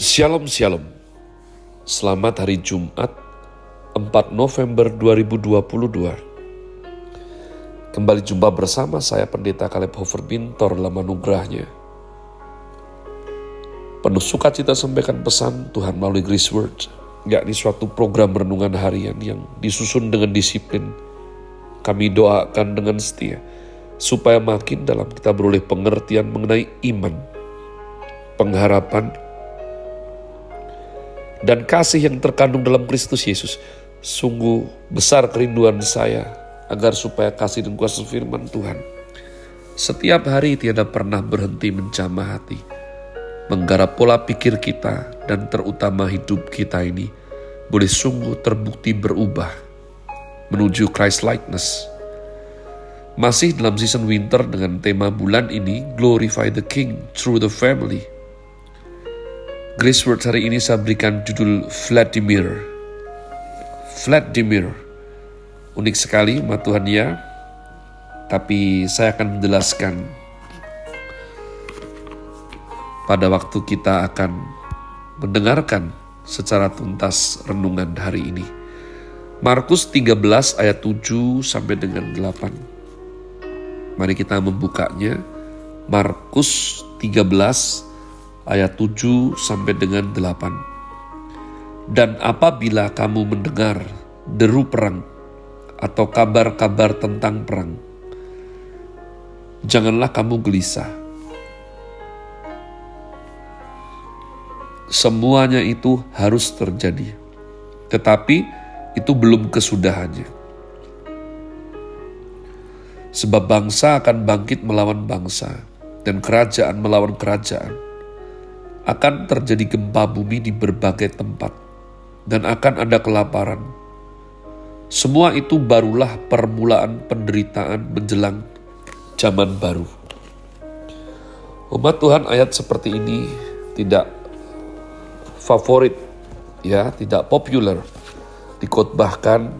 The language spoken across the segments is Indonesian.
Shalom Shalom. Selamat hari Jumat 4 November 2022 Kembali jumpa bersama saya Pendeta Kaleb Hofer Bintor dalam anugerahnya. Penuh sukacita sampaikan pesan Tuhan melalui Grace Word yakni suatu program renungan harian yang disusun dengan disiplin. Kami doakan dengan setia supaya makin dalam kita beroleh pengertian mengenai iman, pengharapan, dan kasih yang terkandung dalam Kristus Yesus. Sungguh besar kerinduan saya agar supaya kasih dan kuasa firman Tuhan setiap hari tiada pernah berhenti menjamah hati, menggarap pola pikir kita dan terutama hidup kita ini boleh sungguh terbukti berubah menuju Christ likeness. Masih dalam season winter dengan tema bulan ini Glorify the King through the Family Grace Word hari ini saya berikan judul Vladimir. Vladimir. Unik sekali Tuhan ya. Tapi saya akan menjelaskan pada waktu kita akan mendengarkan secara tuntas renungan hari ini. Markus 13 ayat 7 sampai dengan 8. Mari kita membukanya. Markus 13 ayat 7 sampai dengan 8. Dan apabila kamu mendengar deru perang atau kabar-kabar tentang perang, janganlah kamu gelisah. Semuanya itu harus terjadi, tetapi itu belum kesudahannya. Sebab bangsa akan bangkit melawan bangsa, dan kerajaan melawan kerajaan akan terjadi gempa bumi di berbagai tempat, dan akan ada kelaparan. Semua itu barulah permulaan penderitaan menjelang zaman baru. Umat Tuhan ayat seperti ini tidak favorit, ya, tidak populer, dikotbahkan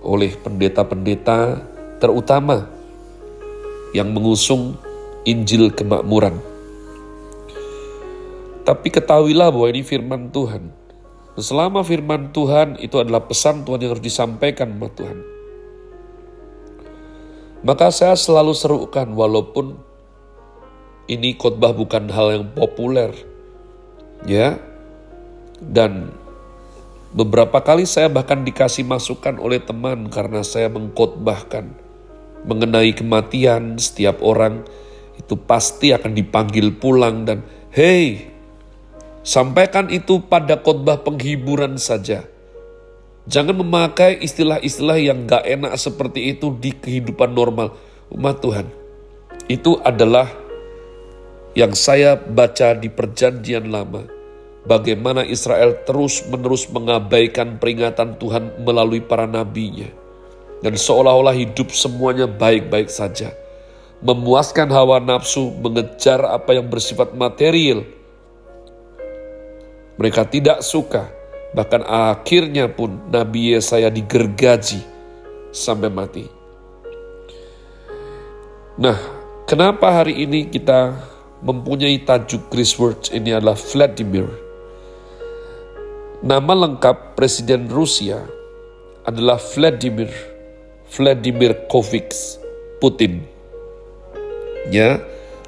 oleh pendeta-pendeta terutama yang mengusung Injil kemakmuran tapi ketahuilah bahwa ini firman Tuhan. Selama firman Tuhan itu adalah pesan Tuhan yang harus disampaikan sama Tuhan. Maka saya selalu serukan walaupun ini khotbah bukan hal yang populer. Ya. Dan beberapa kali saya bahkan dikasih masukan oleh teman karena saya mengkhotbahkan mengenai kematian setiap orang itu pasti akan dipanggil pulang dan hey Sampaikan itu pada khotbah penghiburan saja. Jangan memakai istilah-istilah yang gak enak seperti itu di kehidupan normal umat Tuhan. Itu adalah yang saya baca di perjanjian lama. Bagaimana Israel terus-menerus mengabaikan peringatan Tuhan melalui para nabinya. Dan seolah-olah hidup semuanya baik-baik saja. Memuaskan hawa nafsu, mengejar apa yang bersifat material, mereka tidak suka, bahkan akhirnya pun Nabi Yesaya digergaji sampai mati. Nah, kenapa hari ini kita mempunyai tajuk Chris Words ini adalah Vladimir. Nama lengkap Presiden Rusia adalah Vladimir Vladimir Kovics Putin. Ya,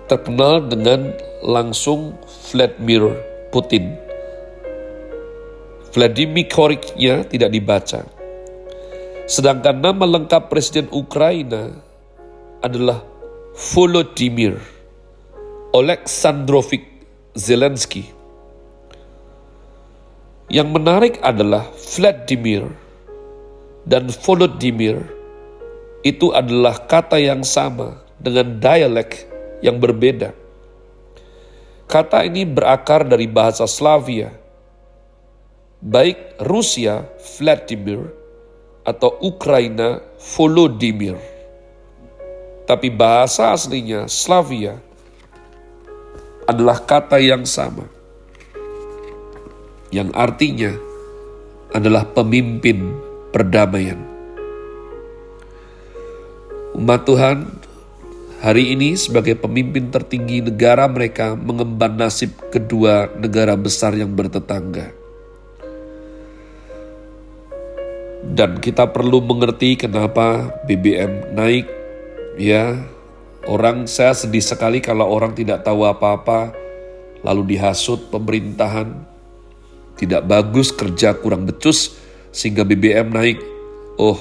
terkenal dengan langsung Vladimir Putin. Vladimir Koriknya tidak dibaca. Sedangkan nama lengkap Presiden Ukraina adalah Volodymyr Oleksandrovich Zelensky. Yang menarik adalah Vladimir dan Volodymyr itu adalah kata yang sama dengan dialek yang berbeda. Kata ini berakar dari bahasa Slavia baik Rusia Vladimir atau Ukraina Volodymyr. Tapi bahasa aslinya Slavia adalah kata yang sama. Yang artinya adalah pemimpin perdamaian. Umat Tuhan, hari ini sebagai pemimpin tertinggi negara mereka mengemban nasib kedua negara besar yang bertetangga. Dan kita perlu mengerti kenapa BBM naik. Ya, orang saya sedih sekali kalau orang tidak tahu apa-apa lalu dihasut pemerintahan. Tidak bagus kerja kurang becus sehingga BBM naik. Oh,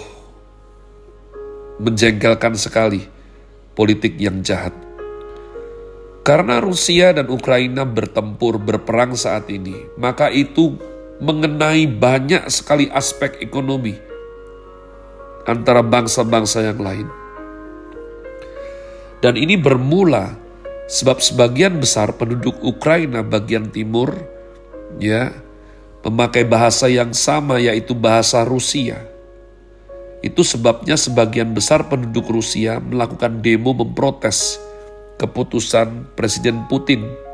menjengkelkan sekali politik yang jahat. Karena Rusia dan Ukraina bertempur berperang saat ini, maka itu mengenai banyak sekali aspek ekonomi antara bangsa-bangsa yang lain. Dan ini bermula sebab sebagian besar penduduk Ukraina bagian timur ya memakai bahasa yang sama yaitu bahasa Rusia. Itu sebabnya sebagian besar penduduk Rusia melakukan demo memprotes keputusan Presiden Putin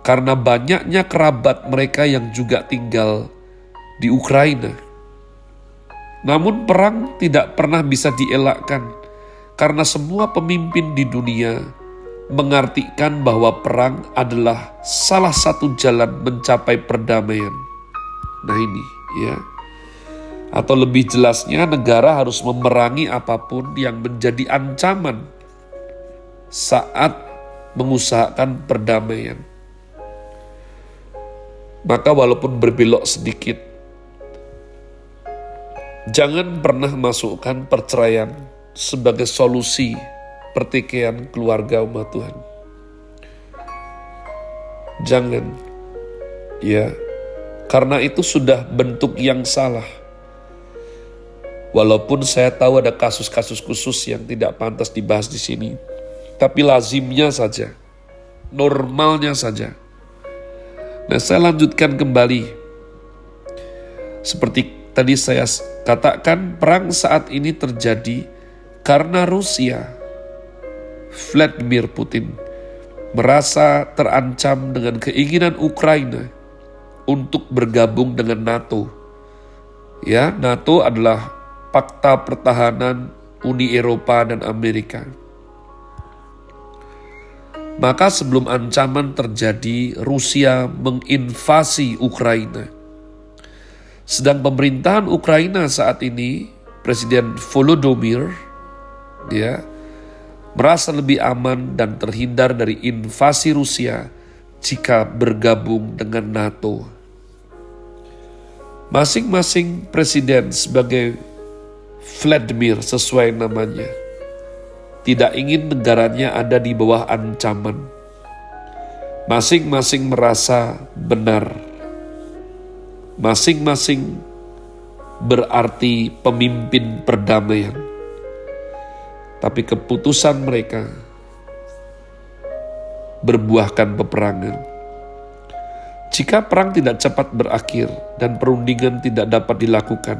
karena banyaknya kerabat mereka yang juga tinggal di Ukraina. Namun, perang tidak pernah bisa dielakkan karena semua pemimpin di dunia mengartikan bahwa perang adalah salah satu jalan mencapai perdamaian. Nah, ini ya, atau lebih jelasnya, negara harus memerangi apa pun yang menjadi ancaman saat mengusahakan perdamaian. Maka walaupun berbelok sedikit, jangan pernah masukkan perceraian sebagai solusi pertikaian keluarga umat Tuhan. Jangan, ya, karena itu sudah bentuk yang salah. Walaupun saya tahu ada kasus-kasus khusus yang tidak pantas dibahas di sini, tapi lazimnya saja, normalnya saja Nah, saya lanjutkan kembali. Seperti tadi saya katakan, perang saat ini terjadi karena Rusia, Vladimir Putin, merasa terancam dengan keinginan Ukraina untuk bergabung dengan NATO. Ya, NATO adalah fakta pertahanan Uni Eropa dan Amerika. Maka sebelum ancaman terjadi, Rusia menginvasi Ukraina. Sedang pemerintahan Ukraina saat ini, Presiden Volodymyr, ya, merasa lebih aman dan terhindar dari invasi Rusia jika bergabung dengan NATO. Masing-masing presiden sebagai Vladimir sesuai namanya tidak ingin negaranya ada di bawah ancaman. Masing-masing merasa benar. Masing-masing berarti pemimpin perdamaian. Tapi keputusan mereka berbuahkan peperangan. Jika perang tidak cepat berakhir dan perundingan tidak dapat dilakukan,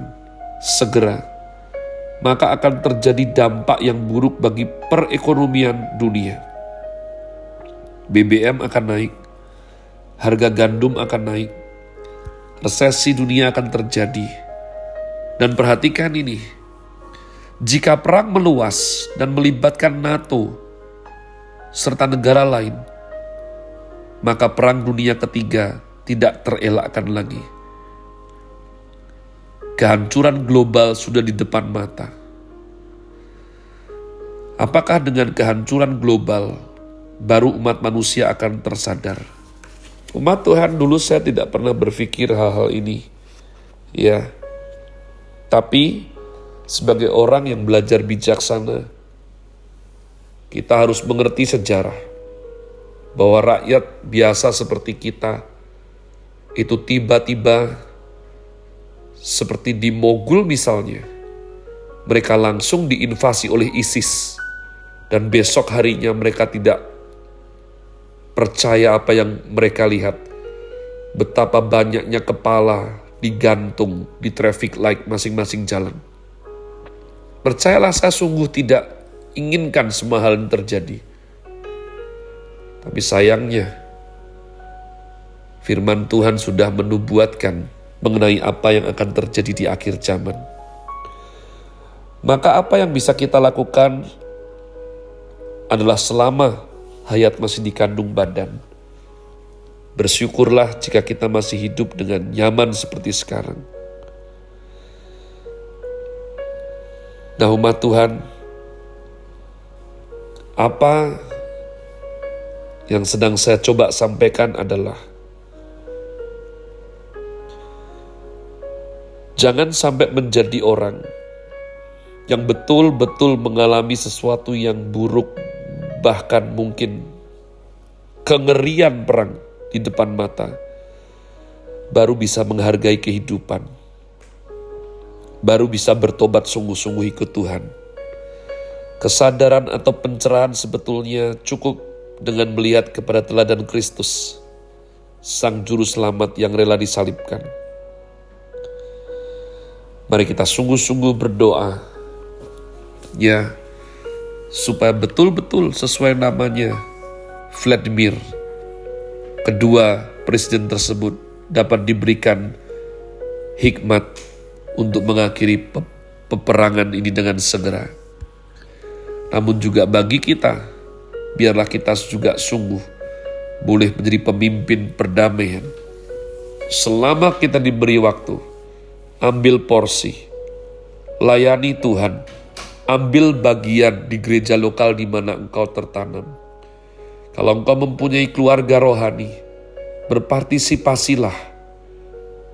segera maka akan terjadi dampak yang buruk bagi perekonomian dunia. BBM akan naik, harga gandum akan naik, resesi dunia akan terjadi. Dan perhatikan ini, jika perang meluas dan melibatkan NATO serta negara lain, maka perang dunia ketiga tidak terelakkan lagi Kehancuran global sudah di depan mata. Apakah dengan kehancuran global baru umat manusia akan tersadar? Umat Tuhan dulu saya tidak pernah berpikir hal-hal ini. Ya. Tapi sebagai orang yang belajar bijaksana, kita harus mengerti sejarah bahwa rakyat biasa seperti kita itu tiba-tiba seperti di Mogul misalnya, mereka langsung diinvasi oleh ISIS dan besok harinya mereka tidak percaya apa yang mereka lihat. Betapa banyaknya kepala digantung di traffic light masing-masing jalan. Percayalah saya sungguh tidak inginkan semua hal ini terjadi. Tapi sayangnya, firman Tuhan sudah menubuatkan mengenai apa yang akan terjadi di akhir zaman. Maka apa yang bisa kita lakukan adalah selama hayat masih dikandung badan. Bersyukurlah jika kita masih hidup dengan nyaman seperti sekarang. Nah umat Tuhan, apa yang sedang saya coba sampaikan adalah jangan sampai menjadi orang yang betul-betul mengalami sesuatu yang buruk, bahkan mungkin kengerian perang di depan mata, baru bisa menghargai kehidupan, baru bisa bertobat sungguh-sungguh ikut Tuhan. Kesadaran atau pencerahan sebetulnya cukup dengan melihat kepada teladan Kristus, Sang Juru Selamat yang rela disalibkan. Mari kita sungguh-sungguh berdoa, ya, supaya betul-betul sesuai namanya, Vladimir kedua presiden tersebut dapat diberikan hikmat untuk mengakhiri pe peperangan ini dengan segera. Namun juga bagi kita, biarlah kita juga sungguh boleh menjadi pemimpin perdamaian. Selama kita diberi waktu, ambil porsi, layani Tuhan, ambil bagian di gereja lokal di mana engkau tertanam kalau engkau mempunyai keluarga rohani, berpartisipasilah.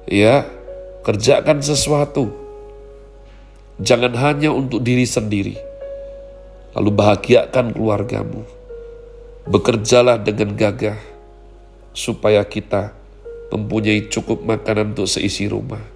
Ya, kerjakan sesuatu. Jangan hanya untuk diri sendiri. Lalu bahagiakan keluargamu. Bekerjalah dengan gagah supaya kita mempunyai cukup makanan untuk seisi rumah.